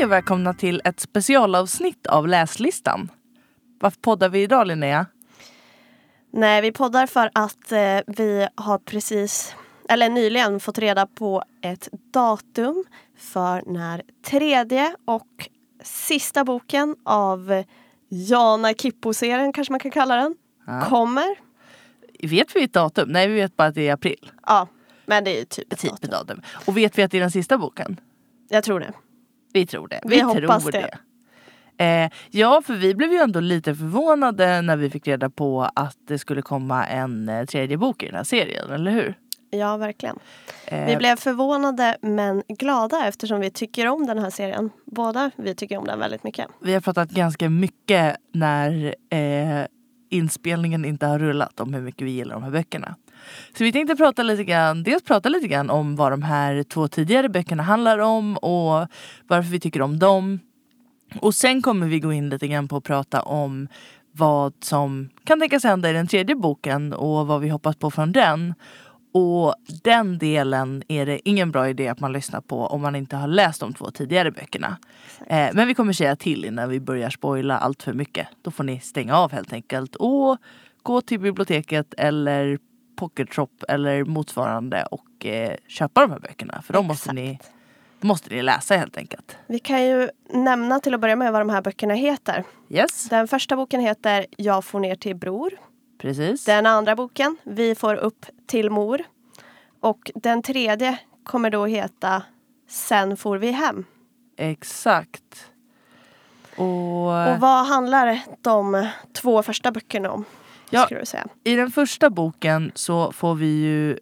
Hej och välkomna till ett specialavsnitt av Läslistan. Varför poddar vi idag Linnea? Nej, vi poddar för att eh, vi har precis, eller nyligen fått reda på ett datum för när tredje och sista boken av Jana Kippo-serien, kanske man kan kalla den, Ja. kommer. Vet vi ett datum? Nej vi vet bara att det är april. Ja, men det är ju typ ett Typ datum. datum. Och vet vi att det är den sista boken? Jag tror det. Vi tror det. Vi hoppas tror det. Eh, ja, för vi blev ju ändå lite förvånade när vi fick reda på att det skulle komma en eh, tredje bok i den här serien, eller hur? Ja, verkligen. Eh, Vi blev förvånade men glada eftersom vi tycker om den här serien. Båda vi tycker om den väldigt mycket. vi har pratat ganska mycket när eh, inspelningen inte har rullat om hur mycket vi gillar de här böckerna. Så vi tänkte prata lite grann, dels prata lite grann om vad de här två tidigare böckerna handlar om och varför vi tycker om dem. Och sen kommer vi gå in lite grann på att prata om vad som kan tänkas hända i den tredje boken och vad vi hoppas på från den. Och den delen är det ingen bra idé att man lyssnar på om man inte har läst de två tidigare böckerna. Eh, men vi kommer säga till innan vi börjar spoila allt för mycket. Då får ni stänga av helt enkelt och gå till biblioteket eller Pocket Shop eller motsvarande och eh, köpa de här böckerna. För de måste ni, måste ni läsa helt enkelt. Vi kan ju nämna till att börja med vad de här böckerna heter. Yes, Den första boken heter Jag får ner till bror. precis. Den andra boken Vi får upp till mor. Och den tredje kommer då heta Sen får vi hem. Exakt. Och, Och vad handlar de två första böckerna om? Ja. Skulle du säga. i den första boken så får vi ju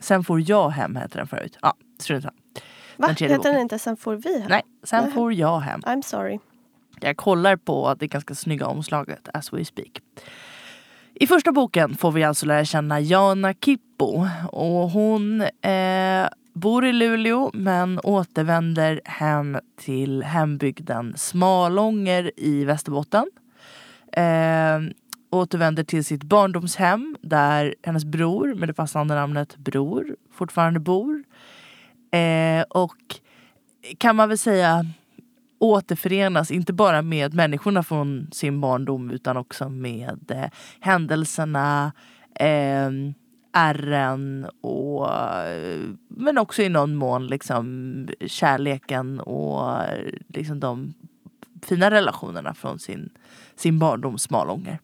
Sen får jag hem heter den förut. Ja, strunt. Va? Den Heter den boken. inte Sen får vi hem? Nej, sen Nej. får jag hem. I'm sorry. Jag kollar på det ganska snygga omslaget as we speak. I första boken får vi alltså lära känna Jana Kippo och hon eh, bor i Luleå men återvänder hem till hembygden Smalånger i Västerbotten. Eh, återvänder till sitt barndomshem där hennes bror med det passande namnet Bror fortfarande bor. Eh, och kan man väl säga återförenas inte bara med människorna från sin barndom utan också med eh, händelserna, eh, ärren och eh, men också i någon mån liksom kärleken och eh, liksom de fina relationerna från sin, sin barndoms Smalånger.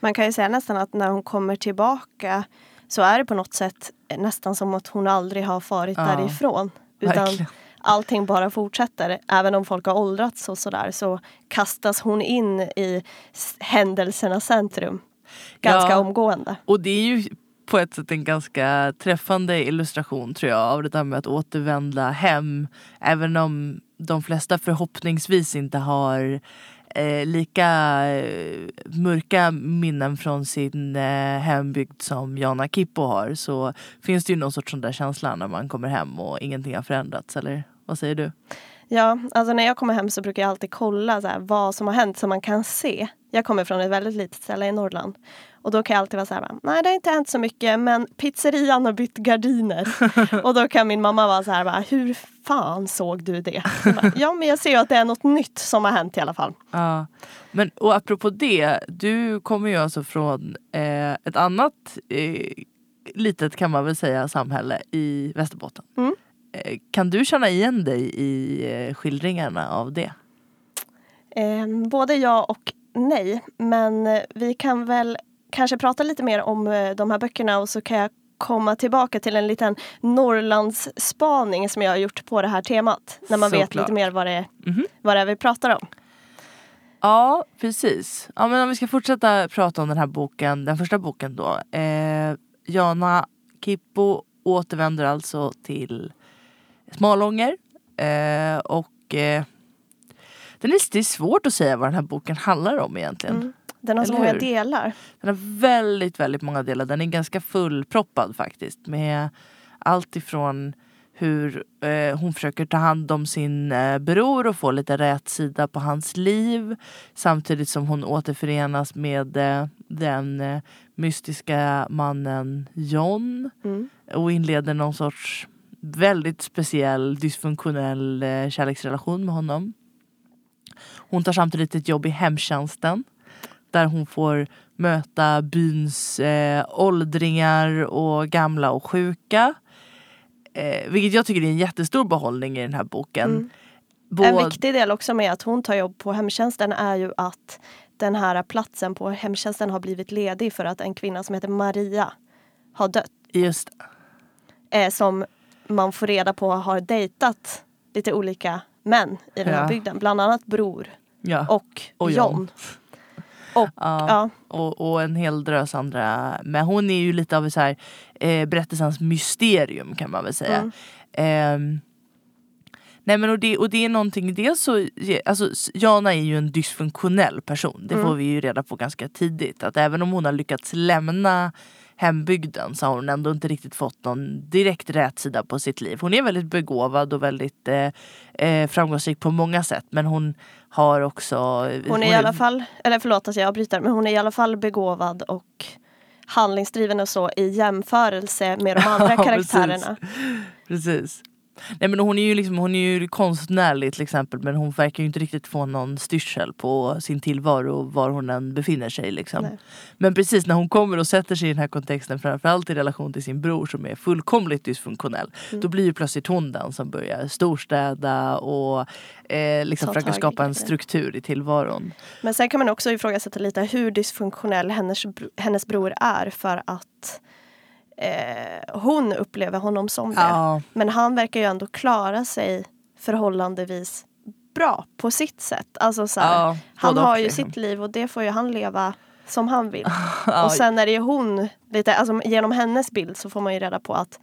Man kan ju säga nästan att när hon kommer tillbaka så är det på något sätt nästan som att hon aldrig har farit Ja, därifrån. Utan verkligen. allting bara fortsätter. Även om folk har åldrats och sådär så kastas hon in i händelsernas centrum. Ganska Ja. omgående. Och det är ju på ett sätt en ganska träffande illustration tror jag av det där med att återvända hem. Även om de flesta förhoppningsvis inte har eh, lika eh, mörka minnen från sin eh, hembygd som Jana Kippo har så finns det ju någon sorts sån där känsla när man kommer hem och ingenting har förändrats. Eller vad säger du? Ja, alltså när jag kommer hem så brukar jag alltid kolla så här, vad som har hänt så man kan se. Jag kommer från ett väldigt litet ställe i Norrland. Och då kan jag alltid vara så här, nej det har inte hänt så mycket men pizzerian har bytt gardiner. och då kan min mamma vara så här, hur fan såg du det? Så bara, ja men jag ser ju att det är något nytt som har hänt i alla fall. Ja, men och apropå det, du kommer ju alltså från eh, ett annat eh, litet kan man väl säga samhälle i Västerbotten. Mm. Eh, kan du känna igen dig i eh, skildringarna av det? Eh, både ja och nej. Men eh, vi kan väl kanske prata lite mer om eh, de här böckerna och så kan jag komma tillbaka till en liten Norrlandsspaning som jag har gjort på det här temat. När man vet Såklart. lite mer vad det, är, Mhm. vad det är vi pratar om. Ja, precis. Ja, men om vi ska fortsätta prata om den här boken, den första boken då. Eh, Jana Kippo återvänder alltså till Smalånger. Eh, och eh, är, det är svårt att säga vad den här boken handlar om egentligen. Mm. Den har så många hur? delar. Den har väldigt, väldigt många delar. Den är ganska fullproppad faktiskt. Med allt ifrån hur eh, hon försöker ta hand om sin eh, bror och få lite rätsida på hans liv. Samtidigt som hon återförenas med eh, den eh, mystiska mannen John. Mm. Och inleder någon sorts väldigt speciell dysfunktionell eh, kärleksrelation med honom. Hon tar samtidigt ett jobb i hemtjänsten. Där hon får möta byns eh, åldringar och gamla och sjuka. Eh, vilket jag tycker är en jättestor behållning i den här boken. Mm. Både- En viktig del också med att hon tar jobb på hemtjänsten är ju att den här platsen på hemtjänsten har blivit ledig för att en kvinna som heter Maria har dött. Just Eh, som man får reda på har dejtat lite olika män i den här Ja. bygden. Bland annat Bror ja. och, Och John. John. Och, Ja. ja. och, och en hel drös andra. Men hon är ju lite av så här, eh, berättelsens mysterium kan man väl säga. Mm. Ehm, nej men och det, och det är någonting, dels så, alltså Jana är ju en dysfunktionell person. Det får Mm. vi ju reda på ganska tidigt. Att även om hon har lyckats lämna hembygden så har hon ändå inte riktigt fått någon direkt rätsida på sitt liv. Hon är väldigt begåvad och väldigt eh, eh, framgångsrik på många sätt men hon har också... Hon är i alla fall, eller förlåt att jag avbryter, men hon är i alla fall begåvad och handlingsdriven och så i jämförelse med de andra Ja, karaktärerna. Precis. Nej, men hon är ju liksom, hon är ju konstnärlig till exempel men hon verkar ju inte riktigt få någon styrsel på sin tillvaro var hon än befinner sig. Liksom. Nej. Men precis när hon kommer och sätter sig i den här kontexten framförallt i relation till sin bror som är fullkomligt dysfunktionell. Mm. Då blir ju plötsligt hon den som börjar storstäda och eh, liksom Ta försöka skapa en struktur i tillvaron. Men sen kan man också ifrågasätta lite hur dysfunktionell hennes, hennes bror är för att eh, hon upplever honom som det. Ja, Men han verkar ju ändå klara sig förhållandevis bra på sitt sätt. Alltså så här, ja, han har ju liksom. sitt liv och det får ju han leva som han vill. Ja, Och sen är det ju hon, lite, alltså, genom hennes bild så får man ju reda på att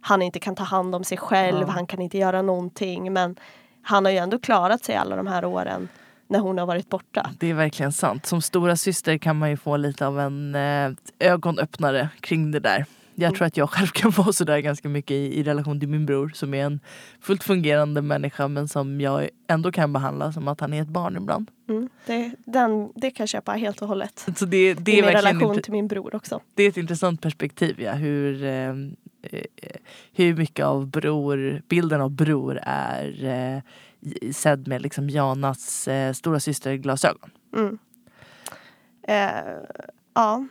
han inte kan ta hand om sig själv, han kan inte göra någonting. Men han har ju ändå klarat sig alla de här åren när hon har varit borta. Det är verkligen sant. Som stora syster kan man ju få lite av en eh, ögonöppnare kring det där. Jag Mm. tror att jag själv kan vara sådär ganska mycket i, i relation till min bror som är en fullt fungerande människa men som jag ändå kan behandla som att han är ett barn ibland. Mm. Det, den, det kan jag köpa helt och hållet. Så det, det, I är min relation till min bror också. det är ett intressant perspektiv. Ja, hur, eh, eh, hur mycket av bror, bilden av bror är eh, sedd med liksom Janas eh, stora syster glasögon. Mm. Eh, ja,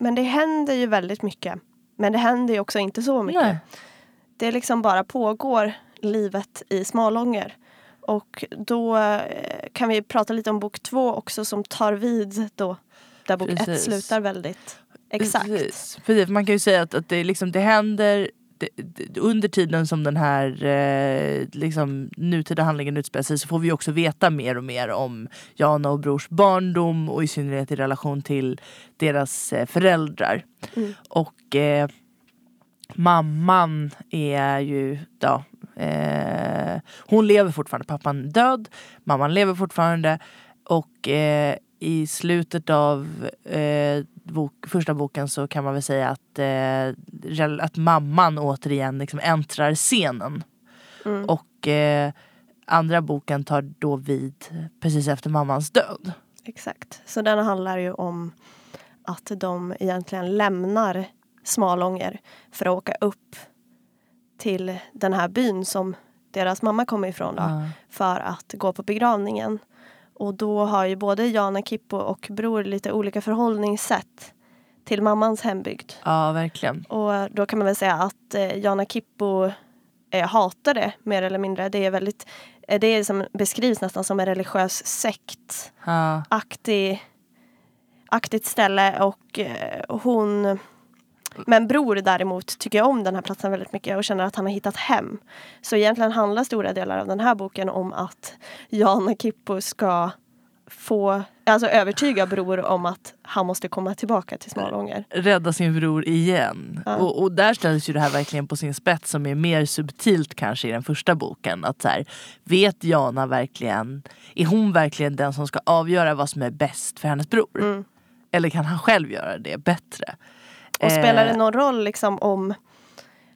men det händer ju väldigt mycket. Men det händer ju också inte så mycket. Nej. Det liksom bara pågår livet i Smalånger. Och då eh, kan vi prata lite om bok två också som tar vid då där bok ett Precis. slutar väldigt exakt. Precis. Precis. Man kan ju säga att, att det, liksom, det händer under tiden som den här eh, liksom, nutida handlingen utspelar sig så får vi också veta mer och mer om Jana och Brors barndom och i synnerhet i relation till deras eh, föräldrar. Mm. Och eh, mamman är ju, ja, eh, hon lever fortfarande, pappan död, mamman lever fortfarande och eh, i slutet av eh, bok, första boken så kan man väl säga att, eh, att mamman återigen liksom äntrar scenen. Mm. Och eh, andra boken tar då vid precis efter mammans död. Exakt. Så den handlar ju om att de egentligen lämnar Smalånger för att åka upp till den här byn som deras mamma kommer ifrån då, Ja. för att gå på begravningen. Och då har ju både Jana Kippo och Bror lite olika förhållningssätt till mammans hembygd. ja, verkligen. Och då kan man väl säga att eh, Jana Kippo eh, hatar det mer eller mindre. Det är väldigt, eh, det är som, beskrivs nästan som en religiös sekt Ja. aktig, aktigt ställe och eh, hon men Bror däremot tycker om den här platsen väldigt mycket och känner att han har hittat hem. Så egentligen handlar stora delar av den här boken om att Jana Kippo ska få, alltså övertyga Bror om att han måste komma tillbaka till Smalånger. rädda sin bror igen. Ja. Och, och där ställs ju det här verkligen på sin spets som är mer subtilt kanske i den första boken. Att så här, vet Jana verkligen, är hon verkligen den som ska avgöra vad som är bäst för hennes bror? Mm. Eller kan han själv göra det bättre? Och spelar det Eh, någon roll liksom om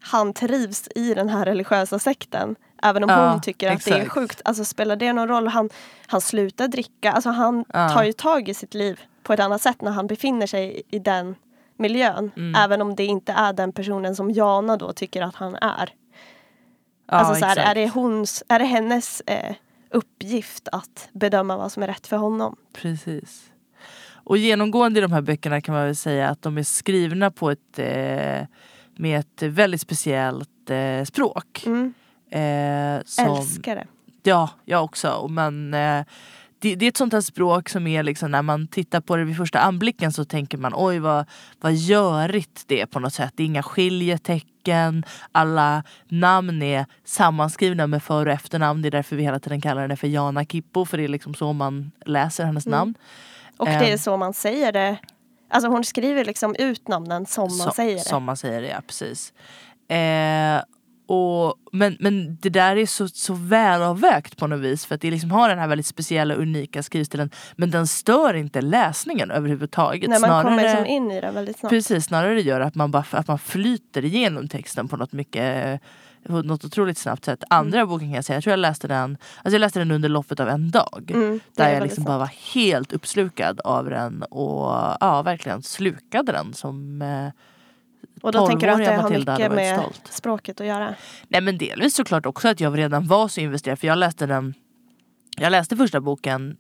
han trivs i den här religiösa sekten? Även om Ja, hon tycker att det är exakt. sjukt. Alltså spelar det någon roll? Han, han slutar dricka. Alltså han Ja. tar ju tag i sitt liv på ett annat sätt när han befinner sig i den miljön. Mm. Även om det inte är den personen som Jana då tycker att han är. ja, alltså så här, exakt. är, det hons, är det hennes eh, uppgift att bedöma vad som är rätt för honom. Precis. Och genomgående i de här böckerna kan man väl säga att de är skrivna på ett eh, med ett väldigt speciellt eh, språk. Mm. Eh, som, Älskar det. Ja, jag också. Men eh, det, det, är ett sånt här språk som är liksom när man tittar på det vid första anblicken så tänker man oj vad, vad görigt det är på något sätt. Det är inga skiljetecken, alla namn är sammanskrivna med för och efternamn. Det är därför vi hela tiden kallar henne för Jana Kippo för det är liksom så man läser hennes Mm. namn. Och det är Ehm. så man säger det. Alltså hon skriver liksom ut namnen som man Så- säger det. Som man säger det, ja precis. Eh, och, men, men det där är så, så välavvägt på något vis för att det liksom har den här väldigt speciella unika skrivstilen men den stör inte läsningen överhuvudtaget. När man snarare, kommer liksom in i det väldigt snabbt. Precis, snarare det gör att man, bara, att man flyter igenom texten på något mycket på något otroligt snabbt sätt. Andra boken kan jag säga, jag tror jag läste den, alltså jag läste den under loppet av en dag. Mm, Där är jag liksom snabbt. bara var helt uppslukad av den och ja, verkligen slukade den som eh, Och då tänker du att det 12-åriga har Matilda mycket med stolt. språket att göra? Nej men delvis såklart också att jag redan var så investerad för jag läste den Jag läste första boken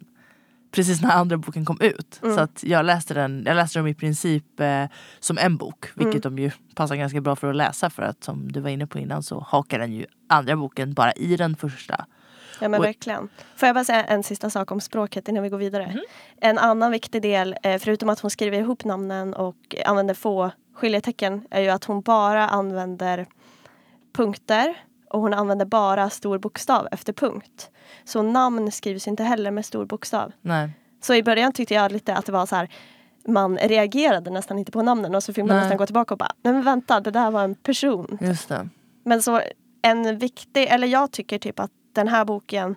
precis när andra boken kom ut. Mm. Så att jag läste den, jag läste dem i princip eh, som en bok. Vilket Mm. de ju passar ganska bra för att läsa för att som du var inne på innan så hakar den ju andra boken bara i den första. Ja men verkligen. Får jag bara säga en sista sak om språket innan vi går vidare? Mhm. En annan viktig del, eh, förutom att hon skriver ihop namnen och använder få skiljetecken, är ju att hon bara använder punkter och hon använder bara stor bokstav efter punkt. Så namn skrivs inte heller med stor bokstav. Nej. Så i början tyckte jag lite att det var så här man reagerade nästan inte på namnen och så fick man Nej. nästan gå tillbaka och bara, nej men vänta, det där var en person. Just det. Men så en viktig, eller jag tycker typ att den här boken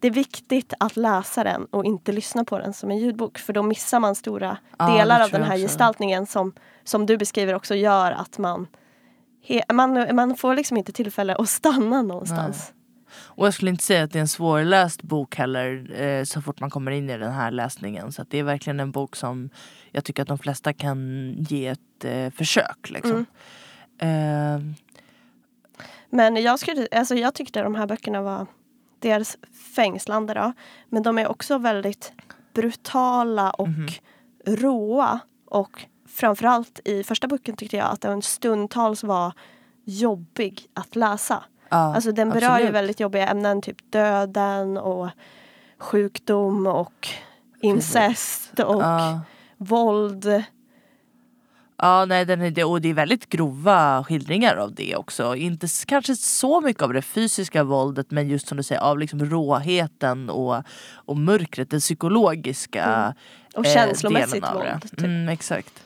det är viktigt att läsa den och inte lyssna på den som en ljudbok för då missar man stora Ja, delar av den här också. gestaltningen som, som du beskriver också gör att man man, man får liksom inte tillfälle att stanna någonstans. Och jag skulle inte säga att det är en svårläst bok heller eh, så fort man kommer in i den här läsningen. Så att det är verkligen en bok som jag tycker att de flesta kan ge ett eh, försök. Liksom. Mm. Eh, Men jag, skulle, alltså jag tyckte de här böckerna var dels fängslande då, men de är också väldigt brutala och Mhm. råa. Och framförallt i första boken tyckte jag att den stundtals var jobbig att läsa. ja, Alltså den berör ju absolut. väldigt jobbiga ämnen, typ döden och sjukdom och incest och Ja. våld. Ja, nej, den är, det- och det är väldigt grova skildringar av det också. Inte kanske så mycket av det fysiska våldet men just som du säger av liksom råheten och, och mörkret, det psykologiska Mm. Och eh, känslomässigt delen av det. våld. Typ. Mm, exakt.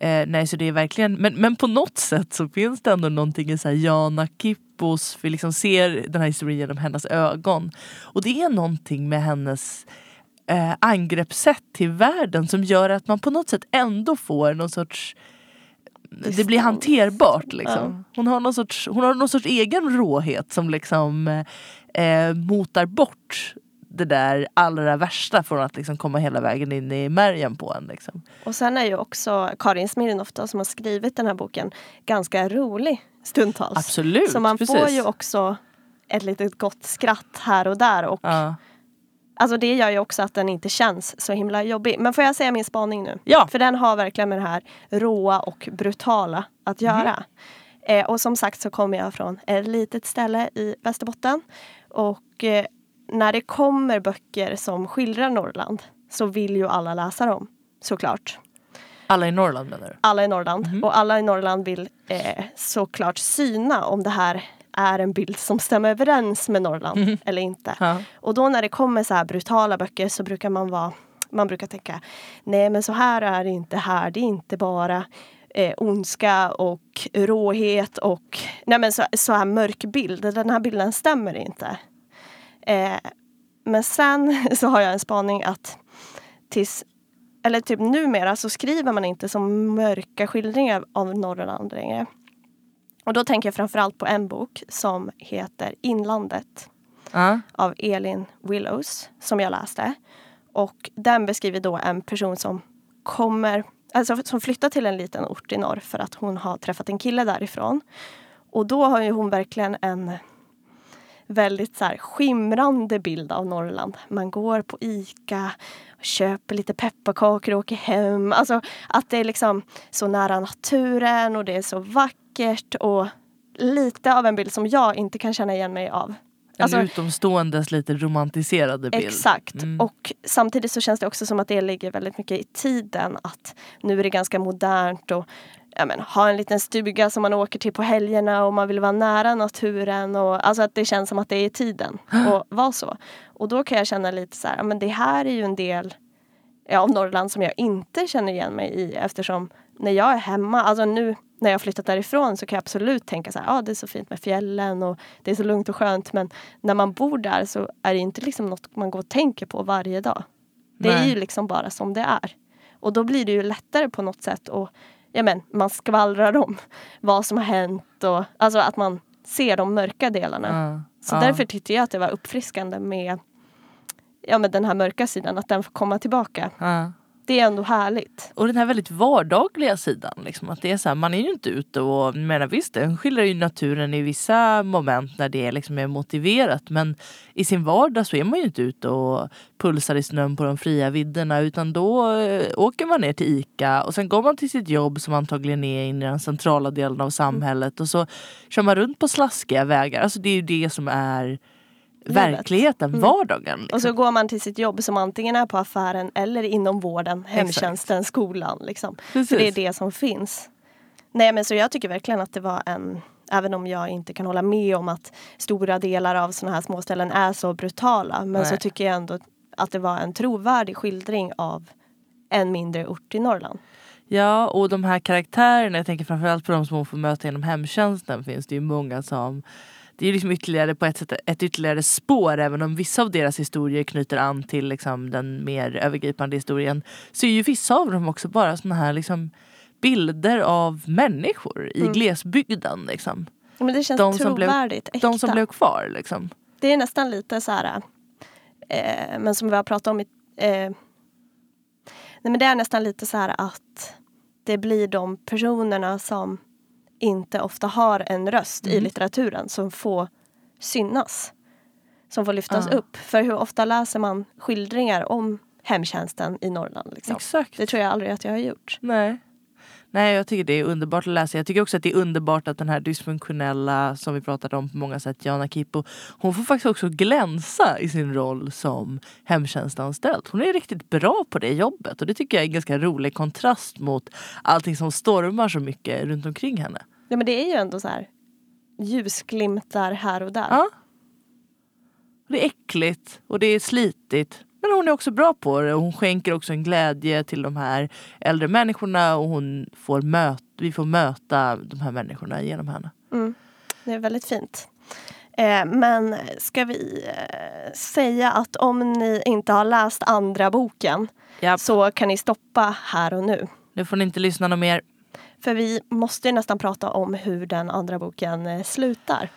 Eh, nej, så det är verkligen, men, men på något sätt så finns det ändå någonting i så Jana Kippos, vi liksom ser den här historien genom hennes ögon. Och det är någonting med hennes eh, angreppssätt till världen som gör att man på något sätt ändå får någon sorts det blir hanterbart liksom. Hon, har någon sorts, hon har någon sorts egen råhet som liksom eh, motar bort det där allra värsta från att liksom komma hela vägen in i märgen på en. Liksom. Och sen är ju också Karin Smirnoff då, som har skrivit den här boken ganska rolig stundtals. Absolut, Så man får precis. ju också ett litet gott skratt här och där. Och Ja. Alltså det gör ju också att den inte känns så himla jobbig. Men får jag säga min spaning nu? Ja. För den har verkligen med det här råa och brutala att göra. Eh, och som sagt så kommer jag från ett litet ställe i Västerbotten. Och eh, när det kommer böcker som skildrar Norrland så vill ju alla läsa dem. Såklart. Alla i Norrland menar? Alla i Norrland. Mhm. Och alla i Norrland vill eh, såklart syna om det här är en bild som stämmer överens med Norrland Mhm. eller inte. Ja. Och då när det kommer så här brutala böcker så brukar man vara man brukar tänka nej men så här är det inte här. Det är inte bara eh, ondska och råhet och nej men så, så här mörk bild. Den här bilden stämmer inte. Eh, men sen så har jag en spaning att tills eller typ numera så skriver man inte som mörka skildringar av Norrland längre. Och då tänker jag framförallt på en bok som heter Inlandet Ja. av Elin Willows som jag läste. Och den beskriver då en person som kommer, alltså som flyttar till en liten ort i norr för att hon har träffat en kille därifrån. Och då har ju hon verkligen en väldigt så skimrande bild av Norrland. Man går på ICA, och köper lite pepparkakor och åker hem. Alltså att det är liksom så nära naturen och det är så vackert och lite av en bild som jag inte kan känna igen mig av. En Alltså- utomståendes lite romantiserade bild. Exakt. Mm. Och samtidigt så känns det också som att det ligger väldigt mycket i tiden. Att nu är det ganska modernt och ja, men, ha en liten stuga som man åker till på helgerna och man vill vara nära naturen. Och, alltså att det känns som att det är i tiden att vara så. Och då kan jag känna lite så här, ja, men det här är ju en del ja, av Norrland som jag inte känner igen mig i eftersom när jag är hemma, alltså nu när jag flyttat därifrån så kan jag absolut tänka så här, ja det är så fint med fjällen och det är så lugnt och skönt men när man bor där så är det inte liksom något man går och tänker på varje dag. Det är Nej. ju liksom bara som det är. Och då blir det ju lättare på något sätt och ja men, man skvallrar om vad som har hänt och alltså att man ser de mörka delarna. Ja. Så Ja. därför tyckte jag att det var uppfriskande med ja, men den här mörka sidan, att den får komma tillbaka. Ja. Det är ändå härligt. Och den här väldigt vardagliga sidan. Liksom, att det är så här, man är ju inte ute och menar visst den skildrar ju naturen i vissa moment när det liksom är motiverat. Men i sin vardag så är man ju inte ute och pulsar i snön på de fria vidderna. Utan då eh, åker man ner till ICA och sen går man till sitt jobb som antagligen är in i den centrala delen av samhället. Och så kör man runt på slaskiga vägar. Alltså det är ju det som är verkligheten, Mm. vardagen. Liksom. Och så går man till sitt jobb som antingen är på affären eller inom vården, hemtjänsten, skolan. Liksom. För det är det som finns. Nej men så jag tycker verkligen att det var en Även om jag inte kan hålla med om att stora delar av sådana här småställen är så brutala. Men så Nej. tycker jag ändå att det var en trovärdig skildring av en mindre ort i Norrland. Ja, och de här karaktärerna, jag tänker framförallt på de som hon får möta inom hemtjänsten, finns det ju många som det är liksom ytterligare på ett sätt ett ytterligare spår även om vissa av deras historier knyter an till liksom den mer övergripande historien. Så är ju vissa av dem också bara såna här liksom bilder av människor i Mm. glesbygden. Liksom. Men det känns De som blev- trovärdigt, äkta. De som blev kvar. Liksom. Det är nästan lite så här, eh, men som vi har pratat om i, eh, nej men det är nästan lite så här att det blir de personerna som inte ofta har en röst i Mm. litteraturen som får synas. Som får lyftas Ja. upp. För hur ofta läser man skildringar om hemtjänsten i Norrland? Liksom? Exakt. Det tror jag aldrig att jag har gjort. Nej. Nej, jag tycker det är underbart att läsa. Jag tycker också att det är underbart att den här dysfunktionella, som vi pratade om på många sätt, Jana Kippo, hon får faktiskt också glänsa i sin roll som hemtjänstanställd. Hon är riktigt bra på det jobbet och det tycker jag är en ganska rolig kontrast mot allting som stormar så mycket runt omkring henne. Ja, men det är ju ändå så här ljusglimtar här och där. Ja. Det är äckligt och det är slitigt. Men hon är också bra på det hon skänker också en glädje till de här äldre människorna och hon får möta, vi får möta de här människorna genom henne. Mm. Det är väldigt fint. Eh, men ska vi eh, säga att om ni inte har läst andra boken Ja, så kan ni stoppa här och nu. nu får ni inte lyssna något mer. För vi måste ju nästan prata om hur den andra boken eh, slutar.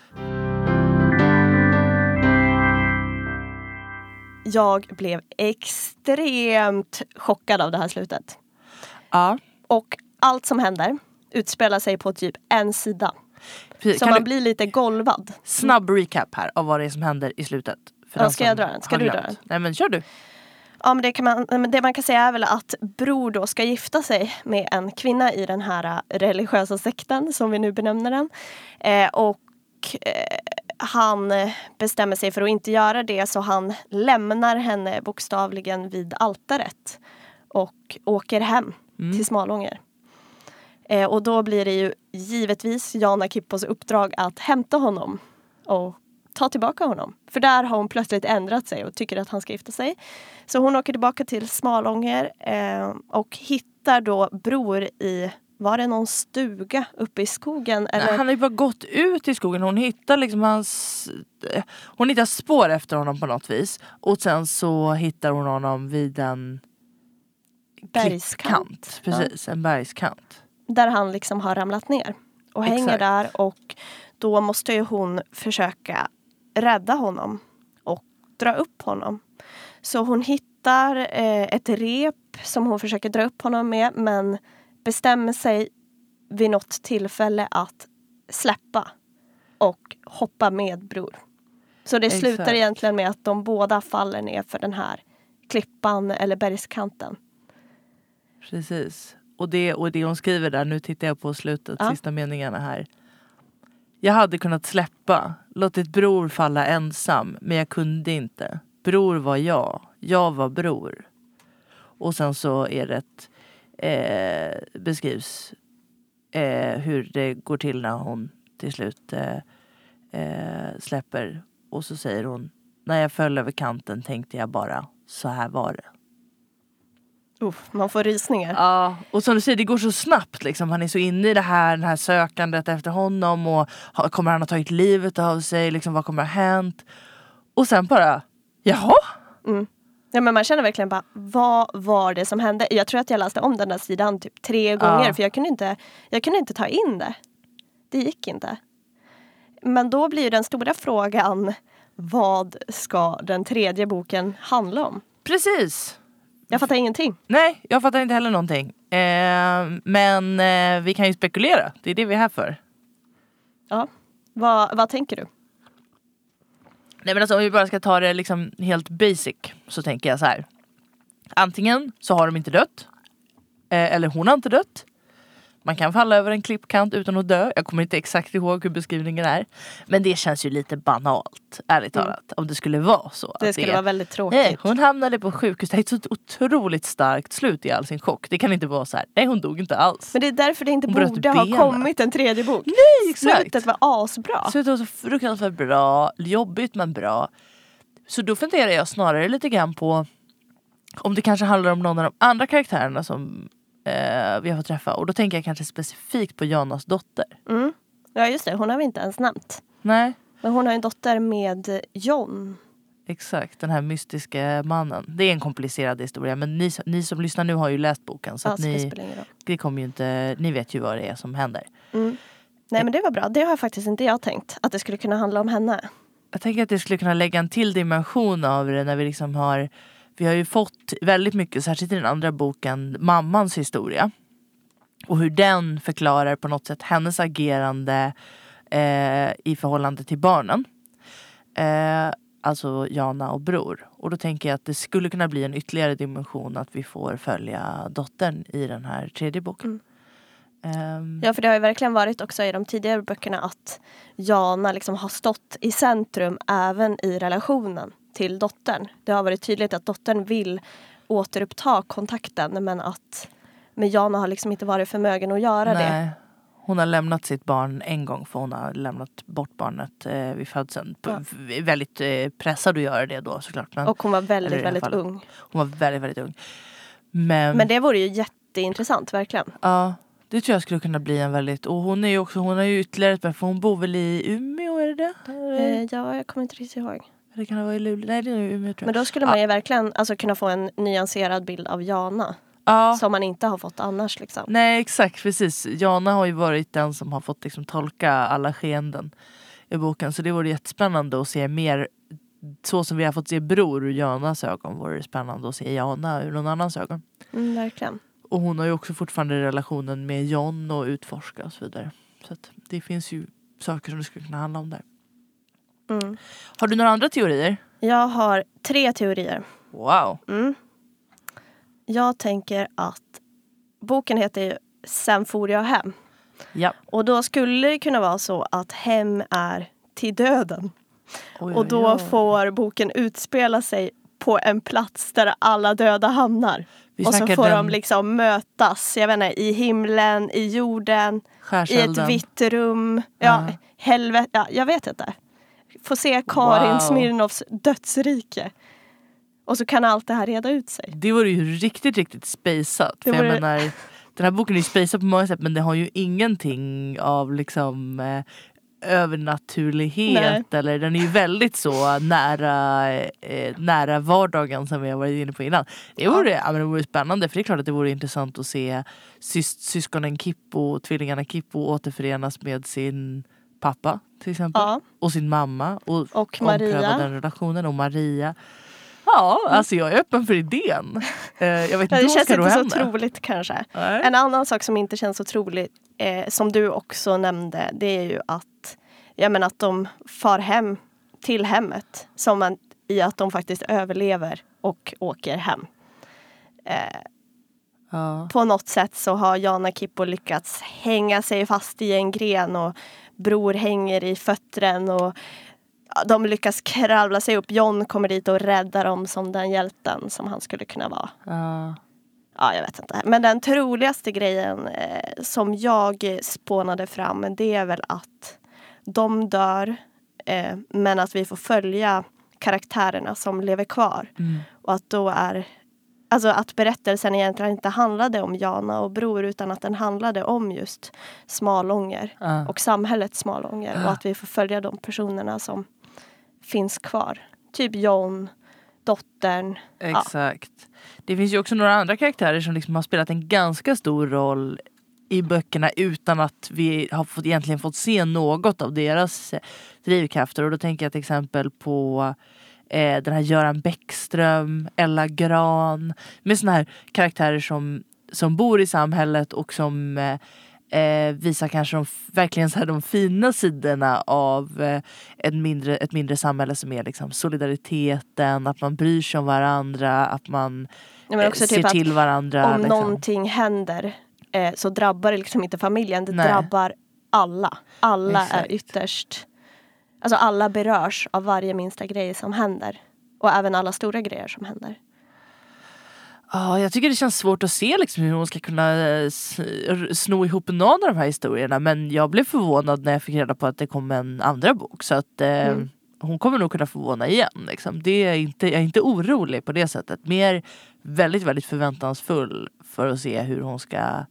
Jag blev extremt chockad av det här slutet. Ja, Och allt som händer utspelar sig på typ en sida. precis. Så Kan man blir lite golvad. snabb recap här av vad det är som händer i slutet. För Ja, ska jag dra den? Ska du dra den? Nej men kör du. Ja, men det, kan man, det man kan säga är väl att Bror då ska gifta sig med en kvinna i den här eh, religiösa sekten som vi nu benämner den. Eh, och eh, han eh, bestämmer sig för att inte göra det så han lämnar henne bokstavligen vid altaret och åker hem Mm. till Smalånger. Eh, och då blir det ju givetvis Jana Kippos uppdrag att hämta honom och ta tillbaka honom. För där har hon plötsligt ändrat sig och tycker att han ska gifta sig. Så hon åker tillbaka till Smalånger eh, och hittar då Bror i, var det någon stuga uppe i skogen? Eller? Nej, han har ju bara gått ut i skogen. Hon hittar liksom hans... Hon hittar spår efter honom på något vis. Och sen så hittar hon honom vid en Bergskant. Precis, en bergskant. Där han liksom har ramlat ner och hänger Exakt. där och då måste ju hon försöka rädda honom och dra upp honom. Så hon hittar eh, ett rep som hon försöker dra upp honom med men bestämmer sig vid något tillfälle att släppa och hoppa med bror. Så det Exakt. slutar egentligen med att de båda faller ner för den här klippan eller bergskanten. Precis. Och det, och det hon skriver där, nu tittar jag på slutet, Ja. sista meningarna här. Jag hade kunnat släppa, låtit bror falla ensam, men jag kunde inte. Bror var jag, jag var bror. Och sen så är det ett, eh, beskrivs eh, hur det går till när hon till slut eh, eh, släpper. Och så säger hon, när jag föll över kanten tänkte jag bara, så här var det. Uff, man får rysningar. Ja, och som du säger, det går så snabbt. Liksom. Han är så inne i det här, det här sökandet efter honom. Och Kommer han ha tagit livet av sig? Liksom, vad kommer ha hänt? Och sen bara, jaha? Mm. Ja, men man känner verkligen bara, vad var det som hände? Jag tror att jag läste om den där sidan typ tre gånger Ja. för jag kunde, inte, jag kunde inte ta in det. Det gick inte. Men då blir ju den stora frågan, vad ska den tredje boken handla om? Precis. Jag fattar ingenting. Nej, jag fattar inte heller någonting. Eh, men eh, vi kan ju spekulera. Det är det vi är här för. Ja. Vad, vad tänker du? Nej men alltså om vi bara ska ta det liksom helt basic så tänker jag så här. Antingen så har de inte dött. Eh, eller hon har inte dött. Man kan falla över en klippkant utan att dö. Jag kommer inte exakt ihåg hur beskrivningen är. Men det känns ju lite banalt, ärligt Mm. talat. Om det skulle vara så. Det skulle är- vara väldigt tråkigt. Nej, hon hamnade på sjukhus. Det är ett så otroligt starkt slut i all sin chock. Det kan inte vara så här. Nej hon dog inte alls. Men det är därför det inte Hon borde ha kommit en tredje bok. Nej exakt. Slutet var asbra. Slutet var så fruktansvärt bra, jobbigt men bra. Så då funderar jag snarare lite grann på om det kanske handlar om någon av de andra karaktärerna som eh, vi har fått träffa. Och då tänker jag kanske specifikt på Janas dotter. Mm. Ja just det, hon har vi inte ens nämnt. Nej, Men hon har en dotter med John. exakt. Den här mystiska mannen. Det är en komplicerad historia men ni, som- ni som lyssnar nu har ju läst boken så Ja, så ni, det kommer ju inte, ni vet ju vad det är som händer. Mm. Nej men det var bra, det har faktiskt inte jag tänkt. Att det skulle kunna handla om henne. Jag tänker att det skulle kunna lägga en till dimension av det när vi liksom har Vi har ju fått väldigt mycket, särskilt i den andra boken, mammans historia. Och hur den förklarar på något sätt hennes agerande eh, i förhållande till barnen. Eh, alltså Jana och Bror. Och då tänker jag att det skulle kunna bli en ytterligare dimension att vi får följa dottern i den här tredje boken. Mm. Ehm, Ja för det har ju verkligen varit också i de tidigare böckerna att Jana liksom har stått i centrum även i relationen till dottern. Det har varit tydligt att dottern vill återuppta kontakten men att men Jana har liksom inte varit förmögen att göra det. Nej. Hon har lämnat sitt barn en gång för hon har lämnat bort barnet eh, vid födseln. Ja. Väldigt eh, pressad att göra det då såklart. Men Och hon var väldigt, väldigt fall. ung. hon var väldigt, väldigt ung. Men, Men det vore ju jätteintressant, verkligen. ja, det tror jag skulle kunna bli en väldigt... Och hon är ju också, hon har ju ytterligare ett för hon bor väl i Umeå, är det det? Eh, ja, jag kommer inte riktigt ihåg. Eller kan det vara i Luleå? Nej, det är Umeå tror Men jag. då skulle man ju verkligen alltså, kunna få en nyanserad bild av Jana. Ja. Som man inte har fått annars. Liksom. Nej exakt precis. Jana har ju varit den som har fått liksom tolka alla skeenden i boken. Så det vore jättespännande att se mer så som vi har fått se Bror ur Janas ögon vore det spännande att se Jana ur någon annans ögon. Mm, verkligen. Och hon har ju också fortfarande relationen med John och utforska och så vidare. Så det finns ju saker som det skulle kunna handla om där. Mm. Har du några andra teorier? Jag har tre teorier. Wow. Mm. Jag tänker att boken heter ju Sen for jag hem. Ja. Och då skulle det kunna vara så att hem är till döden. Oj, Och oj, då oj. får boken utspela sig på en plats där alla döda hamnar. Vi och så får den de liksom mötas, jag vet inte, i himlen, i jorden, i ett vitt rum. Ja, Ja. helvete, ja, jag vet inte. Få se Karin Wow. Smirnoffs dödsrike. Och så kan allt det här reda ut sig. Det vore ju riktigt, riktigt spejsat. För vore- jag menar, den här boken är ju spejsad på många sätt men det har ju ingenting av liksom eh, övernaturlighet. Nej. Eller, den är ju väldigt så nära, eh, nära vardagen som vi har varit inne på innan. Det vore, ja. men det vore spännande för det är klart att det vore intressant att se sys- syskonen Kippo, tvillingarna Kippo återförenas med sin pappa till exempel. Ja, Och sin mamma. Och, och Maria. den relationen. Och Maria. Ja, alltså jag är öppen för idén. Eh, jag vet inte det känns inte så henne. troligt kanske. Nej. En annan sak som inte känns så troligt, eh, som du också nämnde, det är ju att, ja, men att de far hem till hemmet. Som man, i att de faktiskt överlever och åker hem. Eh, Ja. på något sätt så har Jana Kippo lyckats hänga sig fast i en gren och Bror hänger i föttren och de lyckas kravla sig upp. John kommer dit och räddar dem som den hjälten som han skulle kunna vara. Ja. Ja, jag vet inte. Men den troligaste grejen eh, som jag spånade fram det är väl att de dör eh, men att vi får följa karaktärerna som lever kvar. Mm. Och att då är Alltså att berättelsen egentligen inte handlade om Jana och Bror utan att den handlade om just Smalånger Ja. och samhället Smalånger och att vi får följa de personerna som finns kvar. Typ John, dottern. Exakt. Det finns ju också några andra karaktärer som liksom har spelat en ganska stor roll i böckerna utan att vi har fått, egentligen fått se något av deras drivkrafter. Och då tänker jag till exempel på eh, den här Göran Bäckström, Ella Gran. Med såna här karaktärer som, som bor i samhället och som eh, eh, visar kanske de, verkligen så här de fina sidorna av eh, ett, mindre, ett mindre samhälle som är liksom solidariteten, att man bryr sig om varandra, att man eh, också ser typ till varandra. om liksom. någonting händer eh, så drabbar det liksom inte familjen. Det Nej. drabbar alla. Alla Exakt. är ytterst... Alltså alla berörs av varje minsta grej som händer. Och även alla stora grejer som händer. Ja, jag tycker det känns svårt att se liksom hur hon ska kunna eh, sno ihop någon av de här historierna. Men jag blev förvånad när jag fick reda på att det kom en andra bok. Så att eh, Mm. hon kommer nog kunna förvåna igen. Liksom. Det är inte, jag är inte orolig på det sättet. Mer väldigt, väldigt förväntansfull för att se hur hon ska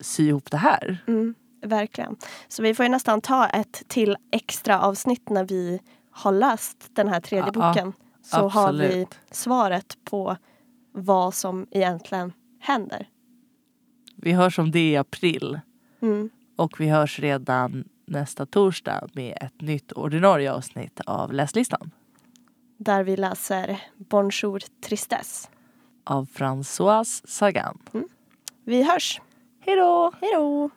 sy ihop det här. Mm, verkligen. Så vi får ju nästan ta ett till extra avsnitt när vi har läst den här tredje Ja, boken. Så har vi svaret på vad som egentligen händer. Vi hörs om det i april. Mm. Och vi hörs redan nästa torsdag med ett nytt ordinarie avsnitt av Läslistan. Där vi läser Bonjour Tristesse. Av Françoise Sagan. Vi hörs! Hej då! Hej då!